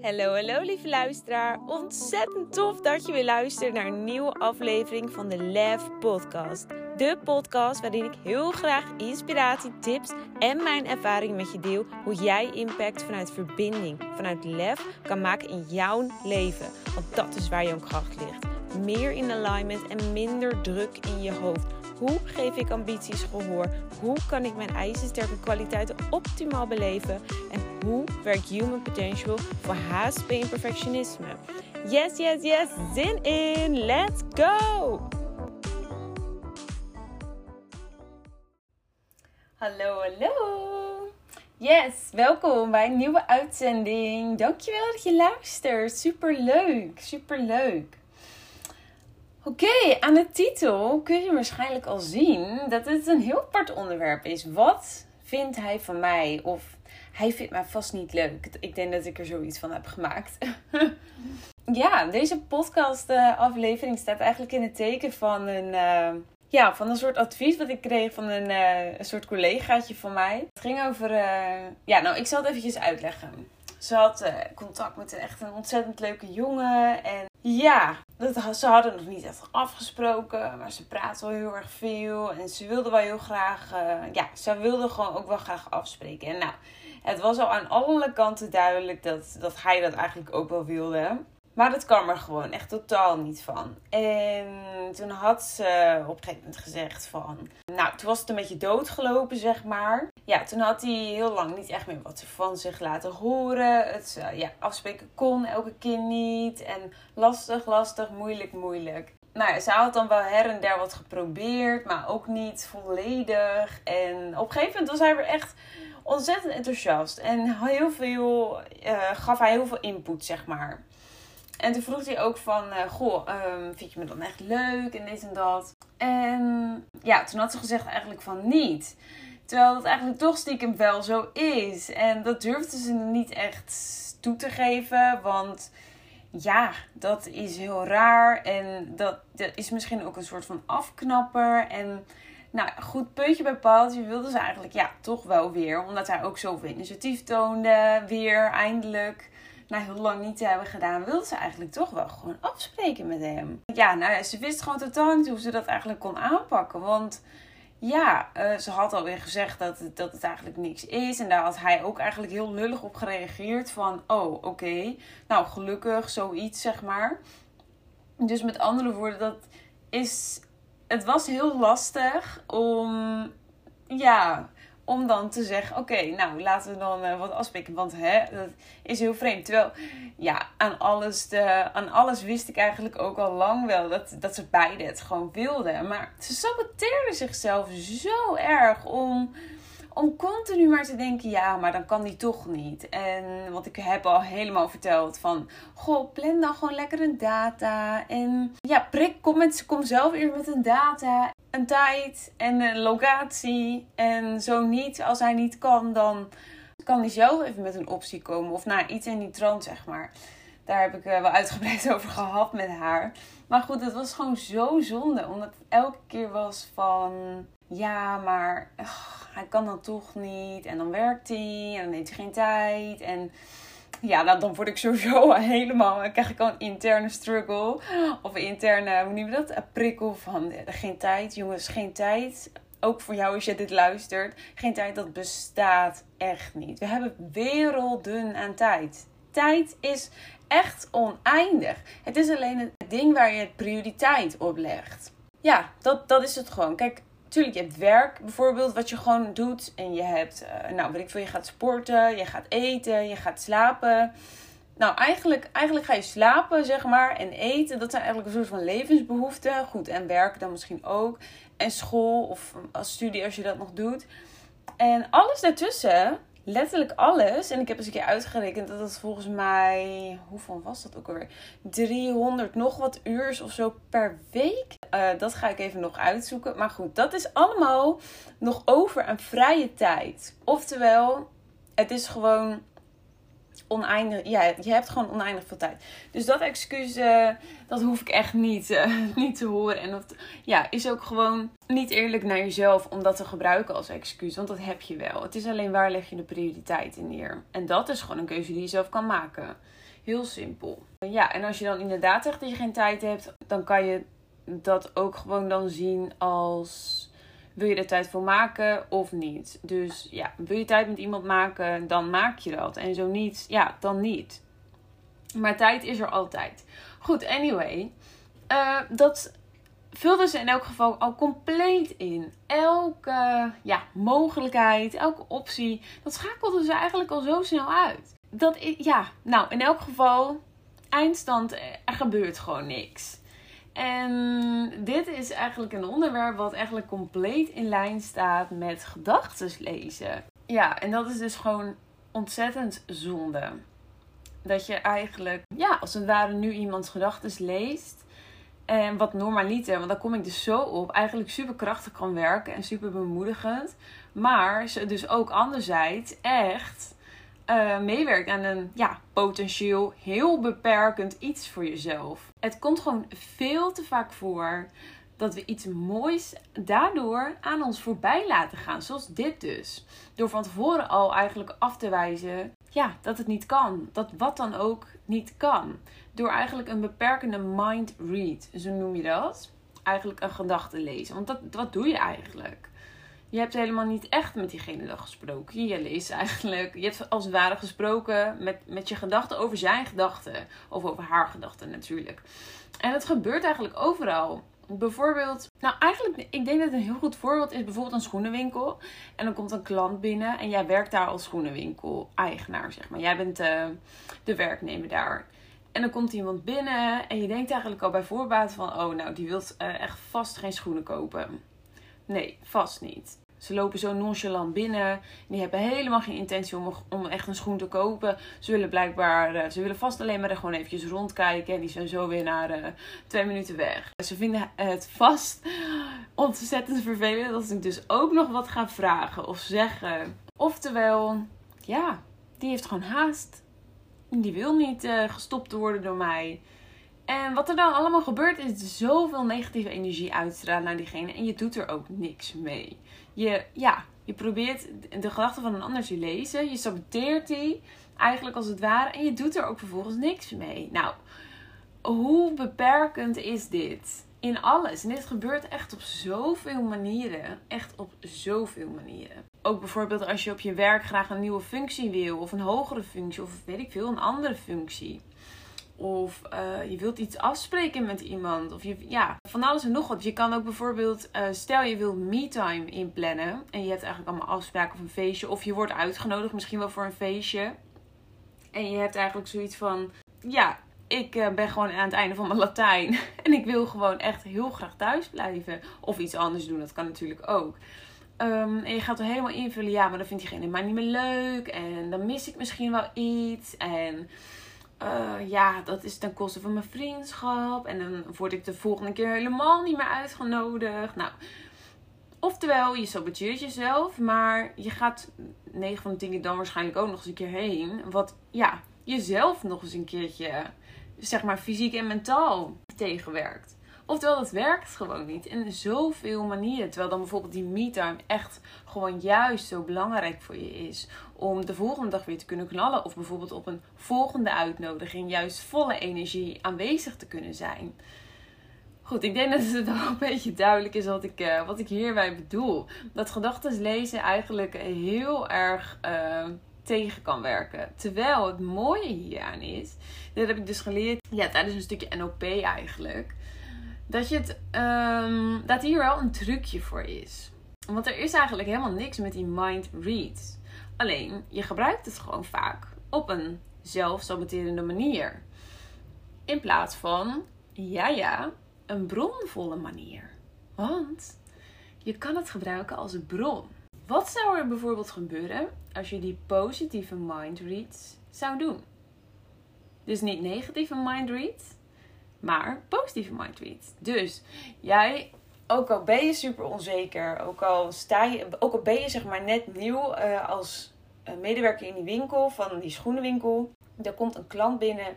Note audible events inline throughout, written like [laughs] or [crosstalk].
Hallo, hallo lieve luisteraar. Ontzettend tof dat je weer luistert naar een nieuwe aflevering van de Lef Podcast. De podcast waarin ik heel graag inspiratie, tips en mijn ervaring met je deel. Hoe jij impact vanuit verbinding, vanuit lef kan maken in jouw leven. Want dat is waar jouw kracht ligt. Meer in alignment en minder druk in je hoofd. Hoe geef ik ambities gehoor? Hoe kan ik mijn ijzersterke kwaliteiten optimaal beleven? En hoe werkt human potential voor HSP en perfectionisme? Yes, yes, yes, zin in! Let's go! Hallo, hallo! Yes, welkom bij een nieuwe uitzending. Dankjewel dat je luistert. Super leuk, Oké, aan de titel kun je waarschijnlijk al zien dat het een heel apart onderwerp is. Wat vindt hij van mij? Of hij vindt mij vast niet leuk. Ik denk dat ik er zoiets van heb gemaakt. [laughs] ja, deze podcast uh, aflevering staat eigenlijk in het teken van een, uh, ja, van een soort advies wat ik kreeg van een, uh, een soort collegaatje van mij. Het ging over, ja nou ik zal het eventjes uitleggen. Ze had contact met echt een ontzettend leuke jongen en ja, dat, ze hadden nog niet echt afgesproken, maar ze praten wel heel erg veel. En ze wilde wel heel graag, uh, ja, ze wilde gewoon ook wel graag afspreken. En nou, het was al aan alle kanten duidelijk dat, dat hij dat eigenlijk ook wel wilde. Maar dat kwam er gewoon echt totaal niet van. En toen had ze op een gegeven moment gezegd van... Nou, toen was het een beetje doodgelopen, zeg maar. Ja, toen had hij heel lang niet echt meer wat van zich laten horen. Het uh, ja, afspreken kon elke keer niet. En lastig, lastig, moeilijk, moeilijk. Nou ja, ze had dan wel her en der wat geprobeerd, maar ook niet volledig. En op een gegeven moment was hij weer echt ontzettend enthousiast. En heel veel, uh, gaf hij heel veel input, zeg maar. En toen vroeg hij ook van, uh, goh, um, vind je me dan echt leuk en dit en dat. En ja, toen had ze gezegd eigenlijk van niet. Terwijl dat eigenlijk toch stiekem wel zo is. En dat durfde ze niet echt toe te geven, want ja, dat is heel raar. En dat, dat is misschien ook een soort van afknapper. En nou goed, puntje bij paaltje wilde ze eigenlijk ja, toch wel weer. Omdat hij ook zoveel initiatief toonde. Weer eindelijk na heel lang niet te hebben gedaan, wilde ze eigenlijk toch wel gewoon afspreken met hem. Ja, nou ja, ze wist gewoon totaal niet hoe ze dat eigenlijk kon aanpakken. Want ja, uh, ze had alweer gezegd dat het, dat het eigenlijk niks is. En daar had hij ook eigenlijk heel lullig op gereageerd. Van, oh, oké. Nou, gelukkig, zoiets, zeg maar. Dus met andere woorden, dat is... Het was heel lastig om... Ja, om dan te zeggen: Oké, nou laten we dan uh, wat afspreken. Want hè, dat is heel vreemd. Terwijl, ja, aan alles, de, aan alles wist ik eigenlijk ook al lang wel dat, dat ze beide het gewoon wilden. Maar ze saboteerden zichzelf zo erg om om continu maar te denken, ja, maar dan kan die toch niet. En wat ik heb al helemaal verteld van, goh, plan dan gewoon lekker een data. En ja, prik, kom, met, kom zelf eerst met een data, een tijd en een locatie. En zo niet, als hij niet kan, dan kan hij zelf even met een optie komen. Of nou, iets in die trant, zeg maar. Daar heb ik wel uitgebreid [laughs] over gehad met haar. Maar goed, het was gewoon zo zonde. Omdat het elke keer was van... Ja, maar hij kan dan toch niet. En dan werkt hij. En dan heeft hij geen tijd. En ja, dan word ik sowieso [laughs] helemaal... Dan krijg ik al een interne struggle. Of een interne, hoe noem je dat? Een prikkel van geen tijd. Jongens, geen tijd. Ook voor jou als je dit luistert. Geen tijd, dat bestaat echt niet. We hebben werelden aan tijd. Tijd is echt oneindig. Het is alleen het ding waar je prioriteit op legt. Ja, dat, dat is het gewoon. Kijk, Tuurlijk, je hebt werk bijvoorbeeld, wat je gewoon doet. En je hebt, uh, nou weet ik veel, je gaat sporten, je gaat eten, je gaat slapen. Nou, eigenlijk, eigenlijk ga je slapen, zeg maar, en eten. Dat zijn eigenlijk een soort van levensbehoeften. Goed, en werk dan misschien ook. En school of als studie als je dat nog doet. En alles daartussen letterlijk alles. En ik heb eens een keer uitgerekend dat het volgens mij. Hoeveel was dat ook alweer? 300 nog wat uur of zo per week. Uh, dat ga ik even nog uitzoeken. Maar goed, dat is allemaal nog over aan vrije tijd. Oftewel, het is gewoon. Oneindig, ja, je hebt gewoon oneindig veel tijd. Dus dat excuus, eh, dat hoef ik echt niet, uh, [laughs] niet te horen. En dat ja, is ook gewoon niet eerlijk naar jezelf om dat te gebruiken als excuus. Want dat heb je wel. Het is alleen waar leg je de prioriteit in neer. En dat is gewoon een keuze die je zelf kan maken. Heel simpel. Ja, en als je dan inderdaad zegt dat je geen tijd hebt, dan kan je dat ook gewoon dan zien als wil je er tijd voor maken of niet? Dus ja, wil je tijd met iemand maken, dan maak je dat. En zo niet, ja, dan niet. Maar tijd is er altijd. Goed, anyway. Uh, dat vulde ze in elk geval al compleet in. Elke ja, mogelijkheid, elke optie, dat schakelde ze eigenlijk al zo snel uit. Dat ja, nou, in elk geval, eindstand, er gebeurt gewoon niks. En dit is eigenlijk een onderwerp wat eigenlijk compleet in lijn staat met gedachten lezen. Ja, en dat is dus gewoon ontzettend zonde. Dat je eigenlijk, ja, als het ware nu iemands gedachten leest. En wat normaliter, want daar kom ik dus zo op, eigenlijk super krachtig kan werken en super bemoedigend. Maar ze dus ook anderzijds echt uh, meewerkt aan een ja, potentieel heel beperkend iets voor jezelf. Het komt gewoon veel te vaak voor dat we iets moois daardoor aan ons voorbij laten gaan. Zoals dit dus. Door van tevoren al eigenlijk af te wijzen ja, dat het niet kan. Dat wat dan ook niet kan. Door eigenlijk een beperkende mind read, zo noem je dat. Eigenlijk een gedachte lezen. Want dat, wat doe je eigenlijk? Je hebt helemaal niet echt met diegene dan gesproken. Je leest eigenlijk, je hebt als het ware gesproken met, met je gedachten over zijn gedachten. Of over haar gedachten natuurlijk. En het gebeurt eigenlijk overal. Bijvoorbeeld, nou eigenlijk, ik denk dat een heel goed voorbeeld is bijvoorbeeld een schoenenwinkel. En dan komt een klant binnen en jij werkt daar als schoenenwinkel-eigenaar, zeg maar. Jij bent uh, de werknemer daar. En dan komt iemand binnen en je denkt eigenlijk al bij voorbaat van, oh nou, die wil uh, echt vast geen schoenen kopen. Nee, vast niet. Ze lopen zo nonchalant binnen. Die hebben helemaal geen intentie om, om echt een schoen te kopen. Ze willen blijkbaar, uh, ze willen vast alleen maar er gewoon eventjes rondkijken. En die zijn zo weer na uh, twee minuten weg. Ze vinden het vast ontzettend vervelend als ik dus ook nog wat ga vragen of zeggen. Oftewel, ja, die heeft gewoon haast. Die wil niet uh, gestopt worden door mij. En wat er dan allemaal gebeurt is zoveel negatieve energie uitstralen naar diegene en je doet er ook niks mee. Je, ja, je probeert de gedachten van een ander te lezen, je saboteert die eigenlijk als het ware en je doet er ook vervolgens niks mee. Nou, hoe beperkend is dit? In alles. En dit gebeurt echt op zoveel manieren. Echt op zoveel manieren. Ook bijvoorbeeld als je op je werk graag een nieuwe functie wil, of een hogere functie, of weet ik veel, een andere functie. Of uh, je wilt iets afspreken met iemand. Of je, ja, van alles en nog wat. Je kan ook bijvoorbeeld, uh, stel je wil me-time inplannen. En je hebt eigenlijk allemaal afspraken of een feestje. Of je wordt uitgenodigd misschien wel voor een feestje. En je hebt eigenlijk zoiets van, ja, ik uh, ben gewoon aan het einde van mijn Latijn. [laughs] En ik wil gewoon echt heel graag thuis blijven. Of iets anders doen, dat kan natuurlijk ook. Um, en je gaat er helemaal invullen, ja, maar dan vindt diegene mij niet meer leuk. En dan mis ik misschien wel iets. En uh, ja, dat is ten koste van mijn vriendschap. En dan word ik de volgende keer helemaal niet meer uitgenodigd. Nou, oftewel, je saboteert jezelf. Maar je gaat 9 van de dingen dan waarschijnlijk ook nog eens een keer heen. Wat, ja, jezelf nog eens een keertje, zeg maar, fysiek en mentaal tegenwerkt. Oftewel, dat werkt gewoon niet. In zoveel manieren. Terwijl dan bijvoorbeeld die me-time echt gewoon juist zo belangrijk voor je is. Om de volgende dag weer te kunnen knallen. Of bijvoorbeeld op een volgende uitnodiging juist volle energie aanwezig te kunnen zijn. Goed, ik denk dat het wel een beetje duidelijk is wat ik, uh, wat ik hierbij bedoel. Dat gedachten lezen eigenlijk heel erg uh, tegen kan werken. Terwijl het mooie hieraan is, dat heb ik dus geleerd ja, tijdens een stukje NLP eigenlijk dat, je het, um, dat hier wel een trucje voor is. Want er is eigenlijk helemaal niks met die mind reads. Alleen, je gebruikt het gewoon vaak op een zelfsaboterende manier. In plaats van, ja ja, een bronvolle manier. Want je kan het gebruiken als bron. Wat zou er bijvoorbeeld gebeuren als je die positieve mind reads zou doen? Dus niet negatieve mind reads, maar positieve mindread. Dus jij, ook al ben je super onzeker, ook al, sta je, ook al ben je zeg maar net nieuw uh, als een medewerker in die winkel, van die schoenenwinkel. Er komt een klant binnen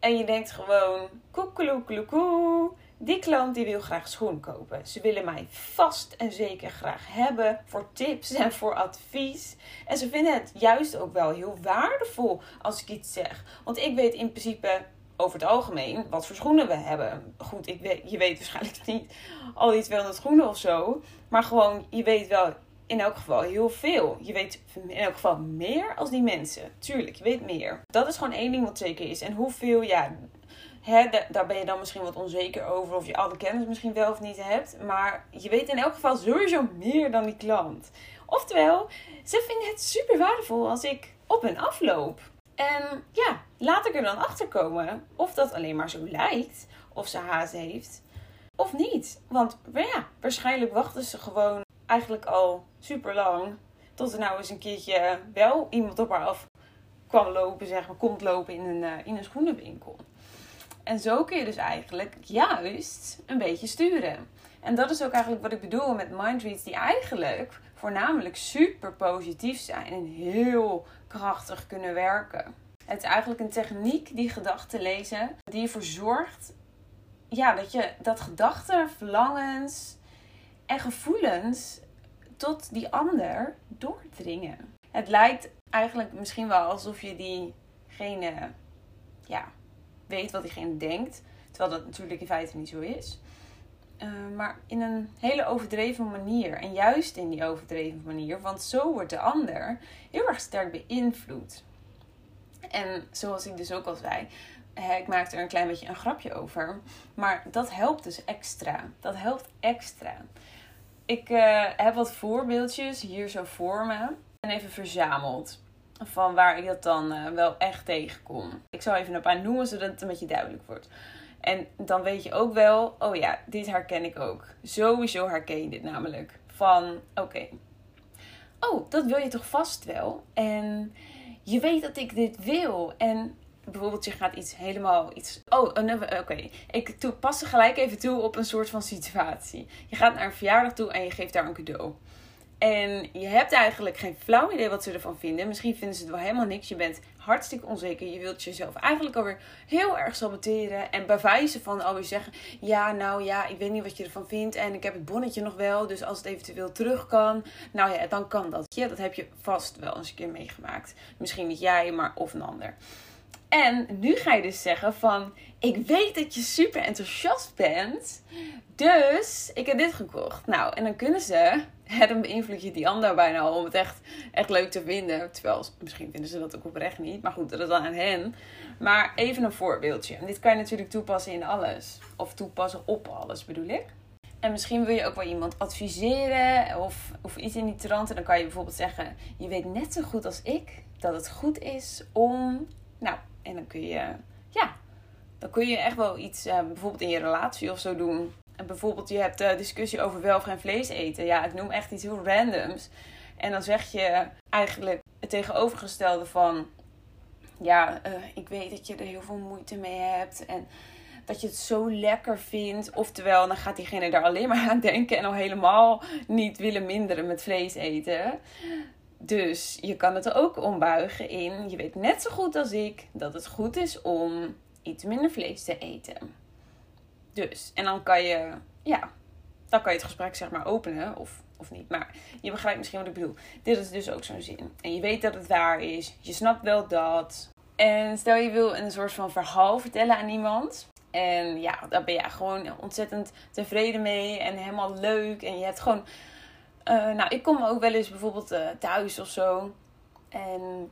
en je denkt gewoon, koekeloekeloekoe. Die klant die wil graag schoen kopen. Ze willen mij vast en zeker graag hebben voor tips en voor advies. En ze vinden het juist ook wel heel waardevol als ik iets zeg. Want ik weet in principe over het algemeen wat voor schoenen we hebben. Goed, ik weet, je weet waarschijnlijk [laughs] niet al die 200 schoenen of zo. Maar gewoon, je weet wel in elk geval heel veel. Je weet in elk geval meer als die mensen. Tuurlijk, je weet meer. Dat is gewoon één ding wat zeker is. En hoeveel, ja, hè, daar ben je dan misschien wat onzeker over. Of je alle kennis misschien wel of niet hebt. Maar je weet in elk geval sowieso meer dan die klant. Oftewel, ze vinden het super waardevol als ik op en afloop. En ja, laat ik er dan achter komen of dat alleen maar zo lijkt. Of ze haast heeft. Of niet. Want ja, waarschijnlijk wachten ze gewoon eigenlijk al super lang. Tot er nou eens een keertje wel iemand op haar af kwam lopen, zeg maar, komt lopen in een, uh, in een schoenenwinkel. En zo kun je dus eigenlijk juist een beetje sturen. En dat is ook eigenlijk wat ik bedoel met mindreads die eigenlijk voornamelijk super positief zijn en heel krachtig kunnen werken. Het is eigenlijk een techniek die gedachten lezen, die ervoor zorgt ja, dat je dat gedachten, verlangens en gevoelens tot die ander doordringen. Het lijkt eigenlijk misschien wel alsof je diegene ja, weet wat diegene denkt. Terwijl dat natuurlijk in feite niet zo is. Uh, maar in een hele overdreven manier. En juist in die overdreven manier. Want zo wordt de ander heel erg sterk beïnvloed. En zoals ik dus ook al zei. Ik maakte er een klein beetje een grapje over. Maar dat helpt dus extra. Dat helpt extra. Ik uh, heb wat voorbeeldjes hier zo voor me. En even verzameld van waar ik dat dan uh, wel echt tegenkom. Ik zal even een paar noemen zodat het een beetje duidelijk wordt. En dan weet je ook wel, oh ja, dit herken ik ook. Sowieso herken je dit namelijk. Van, oké. Oh, dat wil je toch vast wel? En je weet dat ik dit wil. En bijvoorbeeld, je gaat iets helemaal iets. Oh, oké. Ik pas gelijk even toe op een soort van situatie. Je gaat naar een verjaardag toe en je geeft daar een cadeau. En je hebt eigenlijk geen flauw idee wat ze ervan vinden. Misschien vinden ze het wel helemaal niks. Je bent hartstikke onzeker. Je wilt jezelf eigenlijk alweer heel erg saboteren. En bewijzen van alweer zeggen: Ja, nou ja, ik weet niet wat je ervan vindt. En ik heb het bonnetje nog wel. Dus als het eventueel terug kan. Nou ja, dan kan dat. Ja, dat heb je vast wel eens een keer meegemaakt. Misschien niet jij, maar of een ander. En nu ga je dus zeggen van, ik weet dat je super enthousiast bent, dus ik heb dit gekocht. Nou, en dan kunnen ze, hè, dan beïnvloed je die ander bijna al om het echt, echt leuk te vinden. Terwijl, misschien vinden ze dat ook oprecht niet, maar goed, dat is dan aan hen. Maar even een voorbeeldje. Dit kan je natuurlijk toepassen in alles. Of toepassen op alles bedoel ik. En misschien wil je ook wel iemand adviseren of, of iets in die trant. En dan kan je bijvoorbeeld zeggen: Je weet net zo goed als ik dat het goed is om. Nou, en dan kun je, ja, dan kun je echt wel iets, uh, bijvoorbeeld in je relatie of zo doen. En bijvoorbeeld, je hebt uh, discussie over wel of geen vlees eten. Ja, ik noem echt iets heel randoms. En dan zeg je eigenlijk het tegenovergestelde van, ja, uh, ik weet dat je er heel veel moeite mee hebt. En dat je het zo lekker vindt. Oftewel, dan gaat diegene daar alleen maar aan denken en al helemaal niet willen minderen met vlees eten. Dus je kan het ook ombuigen in. Je weet net zo goed als ik dat het goed is om iets minder vlees te eten. Dus, en dan kan je, ja, dan kan je het gesprek zeg maar openen of, of niet. Maar je begrijpt misschien wat ik bedoel. Dit is dus ook zo'n zin. En je weet dat het waar is. Je snapt wel dat. En stel je wil een soort van verhaal vertellen aan iemand. En ja, daar ben je gewoon ontzettend tevreden mee en helemaal leuk. En je hebt gewoon uh, nou, ik kom ook wel eens bijvoorbeeld uh, thuis of zo. En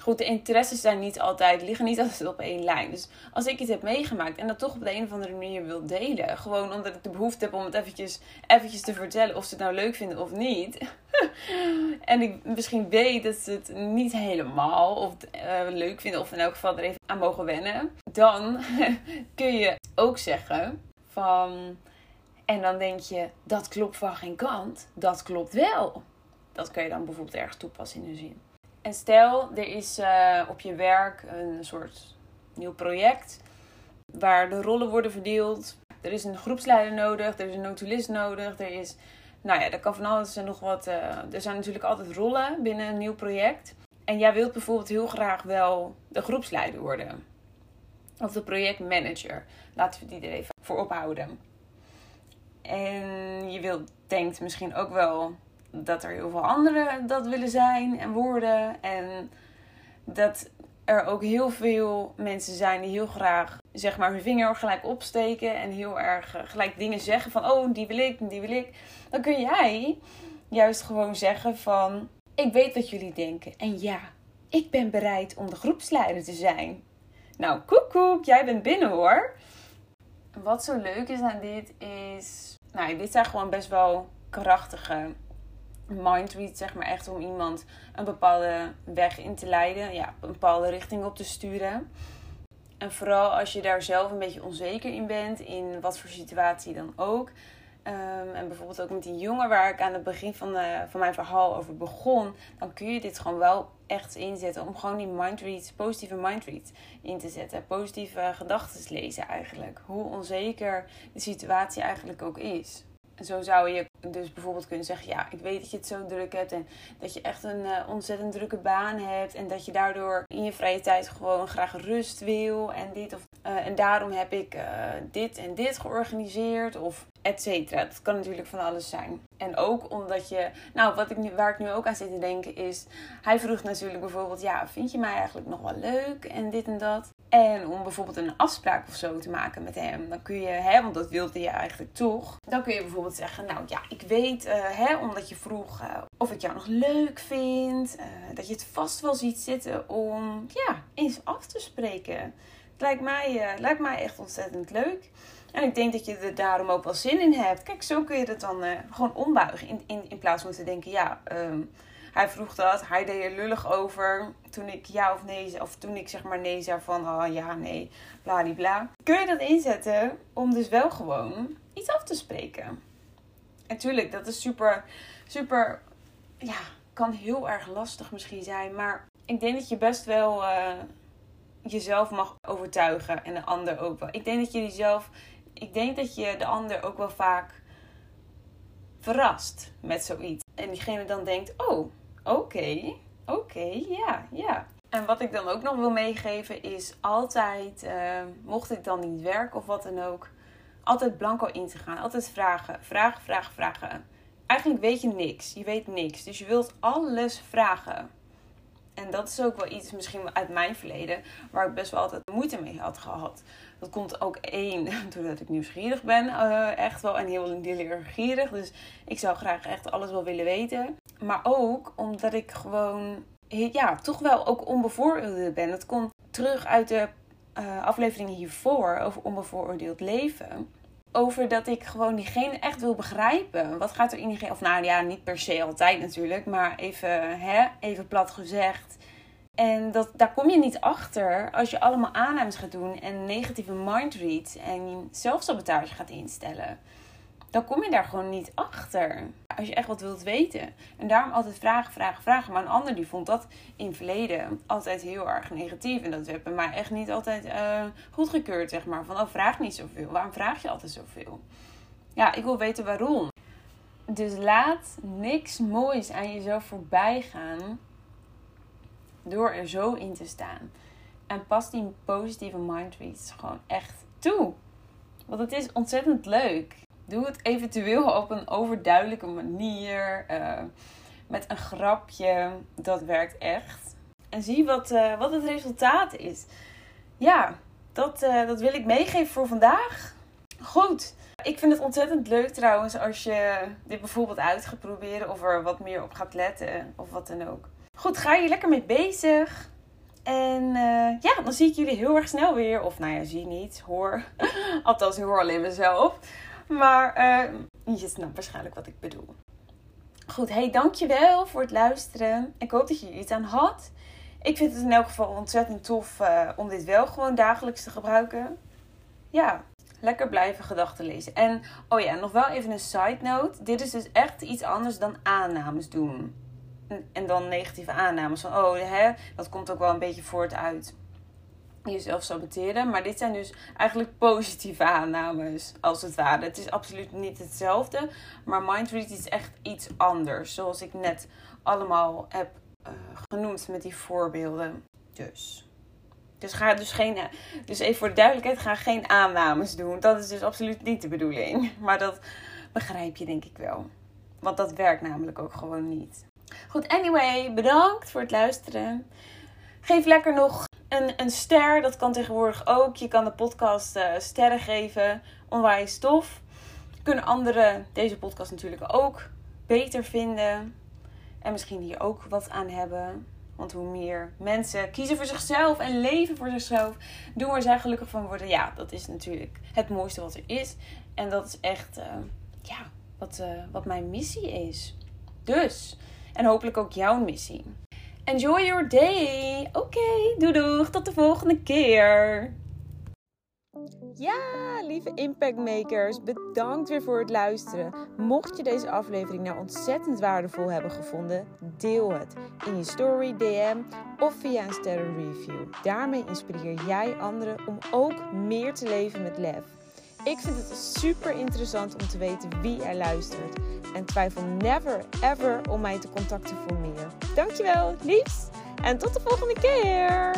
goed, de interesses zijn niet altijd, liggen niet [laughs] altijd op één lijn. Dus als ik iets heb meegemaakt en dat toch op de een of andere manier wil delen. Gewoon omdat ik de behoefte heb om het eventjes, eventjes te vertellen of ze het nou leuk vinden of niet. [laughs] en ik misschien weet dat ze het niet helemaal of uh, leuk vinden of in elk geval er even aan mogen wennen. Dan [laughs] kun je ook zeggen van en dan denk je, dat klopt van geen kant. Dat klopt wel. Dat kun je dan bijvoorbeeld ergens toepassen in een zin. En stel, er is uh, op je werk een soort nieuw project waar de rollen worden verdeeld. Er is een groepsleider nodig, er is een notulist nodig, er is, nou ja, er kan van alles en nog wat. Uh, er zijn natuurlijk altijd rollen binnen een nieuw project. En jij wilt bijvoorbeeld heel graag wel de groepsleider worden. Of de projectmanager. Laten we die er even voor ophouden. En je wilt, denkt misschien ook wel dat er heel veel anderen dat willen zijn en worden. En dat er ook heel veel mensen zijn die heel graag zeg maar hun vinger gelijk opsteken en heel erg eh, gelijk dingen zeggen van oh die wil ik, die wil ik. Dan kun jij juist gewoon zeggen van ik weet wat jullie denken en ja, ik ben bereid om de groepsleider te zijn. Nou, koekoek, jij bent binnen hoor. Wat zo leuk is aan dit is, nou, dit zijn gewoon best wel krachtige mindread, zeg maar echt om iemand een bepaalde weg in te leiden, ja, een bepaalde richting op te sturen. En vooral als je daar zelf een beetje onzeker in bent, in wat voor situatie dan ook. Ehm, en bijvoorbeeld ook met die jongen waar ik aan het begin van, de, van mijn verhaal over begon, dan kun je dit gewoon wel echt inzetten om gewoon die mindreads, positieve mindreads in te zetten. Positieve gedachten lezen eigenlijk. Hoe onzeker de situatie eigenlijk ook is. En zo zou je dus bijvoorbeeld kunnen zeggen: Ja, ik weet dat je het zo druk hebt. En dat je echt een uh, ontzettend drukke baan hebt. En dat je daardoor in je vrije tijd gewoon graag rust wil. En dit of. En daarom heb ik dit en dit georganiseerd. Of et. Dat kan natuurlijk van alles zijn. En ook omdat je. Nou, wat ik nu, waar ik nu ook aan zit te denken is. Hij vroeg natuurlijk bijvoorbeeld: Ja, vind je mij eigenlijk nog wel leuk? En dit en dat. En om bijvoorbeeld een afspraak of zo te maken met hem, dan kun je, hè, want dat wilde je eigenlijk toch, dan kun je bijvoorbeeld zeggen: Nou ja, ik weet, uh, hè, omdat je vroeg uh, of ik jou nog leuk vind, uh, dat je het vast wel ziet zitten om ja, eens af te spreken. Lijkt mij, lijkt mij echt ontzettend leuk. En ik denk dat je er daarom ook wel zin in hebt. Kijk, zo kun je het dan gewoon ombuigen. In, in, in plaats van te denken: Ja, um, hij vroeg dat, hij deed er lullig over. Toen ik ja of nee, of toen ik zeg maar nee zei van oh ja, nee, bla. Kun je dat inzetten om dus wel gewoon iets af te spreken? En tuurlijk, dat is super, super, ja, kan heel erg lastig misschien zijn. Maar ik denk dat je best wel uh, jezelf mag overtuigen en de ander ook wel. Ik denk dat je jezelf, ik denk dat je de ander ook wel vaak verrast met zoiets. En diegene dan denkt, oh, Oké, oké, ja, ja. En wat ik dan ook nog wil meegeven is altijd, uh, mocht ik dan niet werken of wat dan ook, altijd blanco in te gaan. Altijd vragen, vragen, vragen, vragen. Eigenlijk weet je niks. Je weet niks. Dus je wilt alles vragen. En dat is ook wel iets misschien uit mijn verleden waar ik best wel altijd moeite mee had gehad. Dat komt ook één, [laughs] doordat ik nieuwsgierig ben, uh, echt wel en heel leergierig. Dus ik zou graag echt alles wel willen weten. Maar ook omdat ik gewoon, ja, toch wel ook onbevooroordeeld ben. Dat komt terug uit de uh, afleveringen hiervoor over onbevooroordeeld leven. Over dat ik gewoon diegene echt wil begrijpen. Wat gaat er in diegene... Of nou ja, niet per se altijd natuurlijk. Maar even, hè, even plat gezegd. En dat, daar kom je niet achter als je allemaal aannames gaat doen en negatieve mindreads en zelfsabotage gaat instellen. Dan kom je daar gewoon niet achter. Als je echt wat wilt weten. En daarom altijd vragen, vragen, vragen. Maar een ander die vond dat in het verleden altijd heel erg negatief. En dat werd bij mij echt niet altijd uh, goedgekeurd, zeg maar. Van, oh, vraag niet zoveel. Waarom vraag je altijd zoveel? Ja, ik wil weten waarom. Dus laat niks moois aan jezelf voorbij gaan door er zo in te staan. En pas die positieve mindreads gewoon echt toe. Want het is ontzettend leuk. Doe het eventueel op een overduidelijke manier. Uh, met een grapje. Dat werkt echt. En zie wat, uh, wat het resultaat is. Ja, dat, uh, dat wil ik meegeven voor vandaag. Goed. Ik vind het ontzettend leuk trouwens als je dit bijvoorbeeld uit gaat proberen. Of er wat meer op gaat letten. Of wat dan ook. Goed, ga je lekker mee bezig. En ja, dan zie ik jullie heel erg snel weer. Of nou ja, zie niet, hoor. [laughs] Althans, hoor alleen mezelf. Maar uh, je snapt waarschijnlijk wat ik bedoel. Goed, hey, dankjewel voor het luisteren. Ik hoop dat je er iets aan had. Ik vind het in elk geval ontzettend tof uh, om dit wel gewoon dagelijks te gebruiken. Ja, lekker blijven gedachten lezen. En, oh ja, nog wel even een side note. Dit is dus echt iets anders dan aannames doen en dan negatieve aannames van, oh, hè, dat komt ook wel een beetje voort uit jezelf saboteren. Maar dit zijn dus eigenlijk positieve aannames, als het ware. Het is absoluut niet hetzelfde, maar mindread is echt iets anders. Zoals ik net allemaal heb uh, genoemd met die voorbeelden. Dus. Dus ga dus geen. Dus even voor de duidelijkheid, ga geen aannames doen. Dat is dus absoluut niet de bedoeling. [laughs] Maar dat begrijp je denk ik wel. Want dat werkt namelijk ook gewoon niet. Goed, anyway, bedankt voor het luisteren. Geef lekker nog een, een ster. Dat kan tegenwoordig ook. Je kan de podcast uh, sterren geven. Onwijs tof. Kunnen anderen deze podcast natuurlijk ook beter vinden. En misschien hier ook wat aan hebben. Want hoe meer mensen kiezen voor zichzelf en leven voor zichzelf, doen waar zij gelukkig van worden. Ja, dat is natuurlijk het mooiste wat er is. En dat is echt, uh, ja, wat, uh, wat mijn missie is. Dus, en hopelijk ook jouw missie. Enjoy your day. Oké, okay, doei doeg. Tot de volgende keer. Ja, lieve impactmakers, bedankt weer voor het luisteren. Mocht je deze aflevering nou ontzettend waardevol hebben gevonden, deel het in je story, DM of via een sterrenreview. Daarmee inspireer jij anderen om ook meer te leven met lef. Ik vind het super interessant om te weten wie er luistert. En twijfel never ever om mij te contacten voor meer. Dankjewel, liefs. En tot de volgende keer.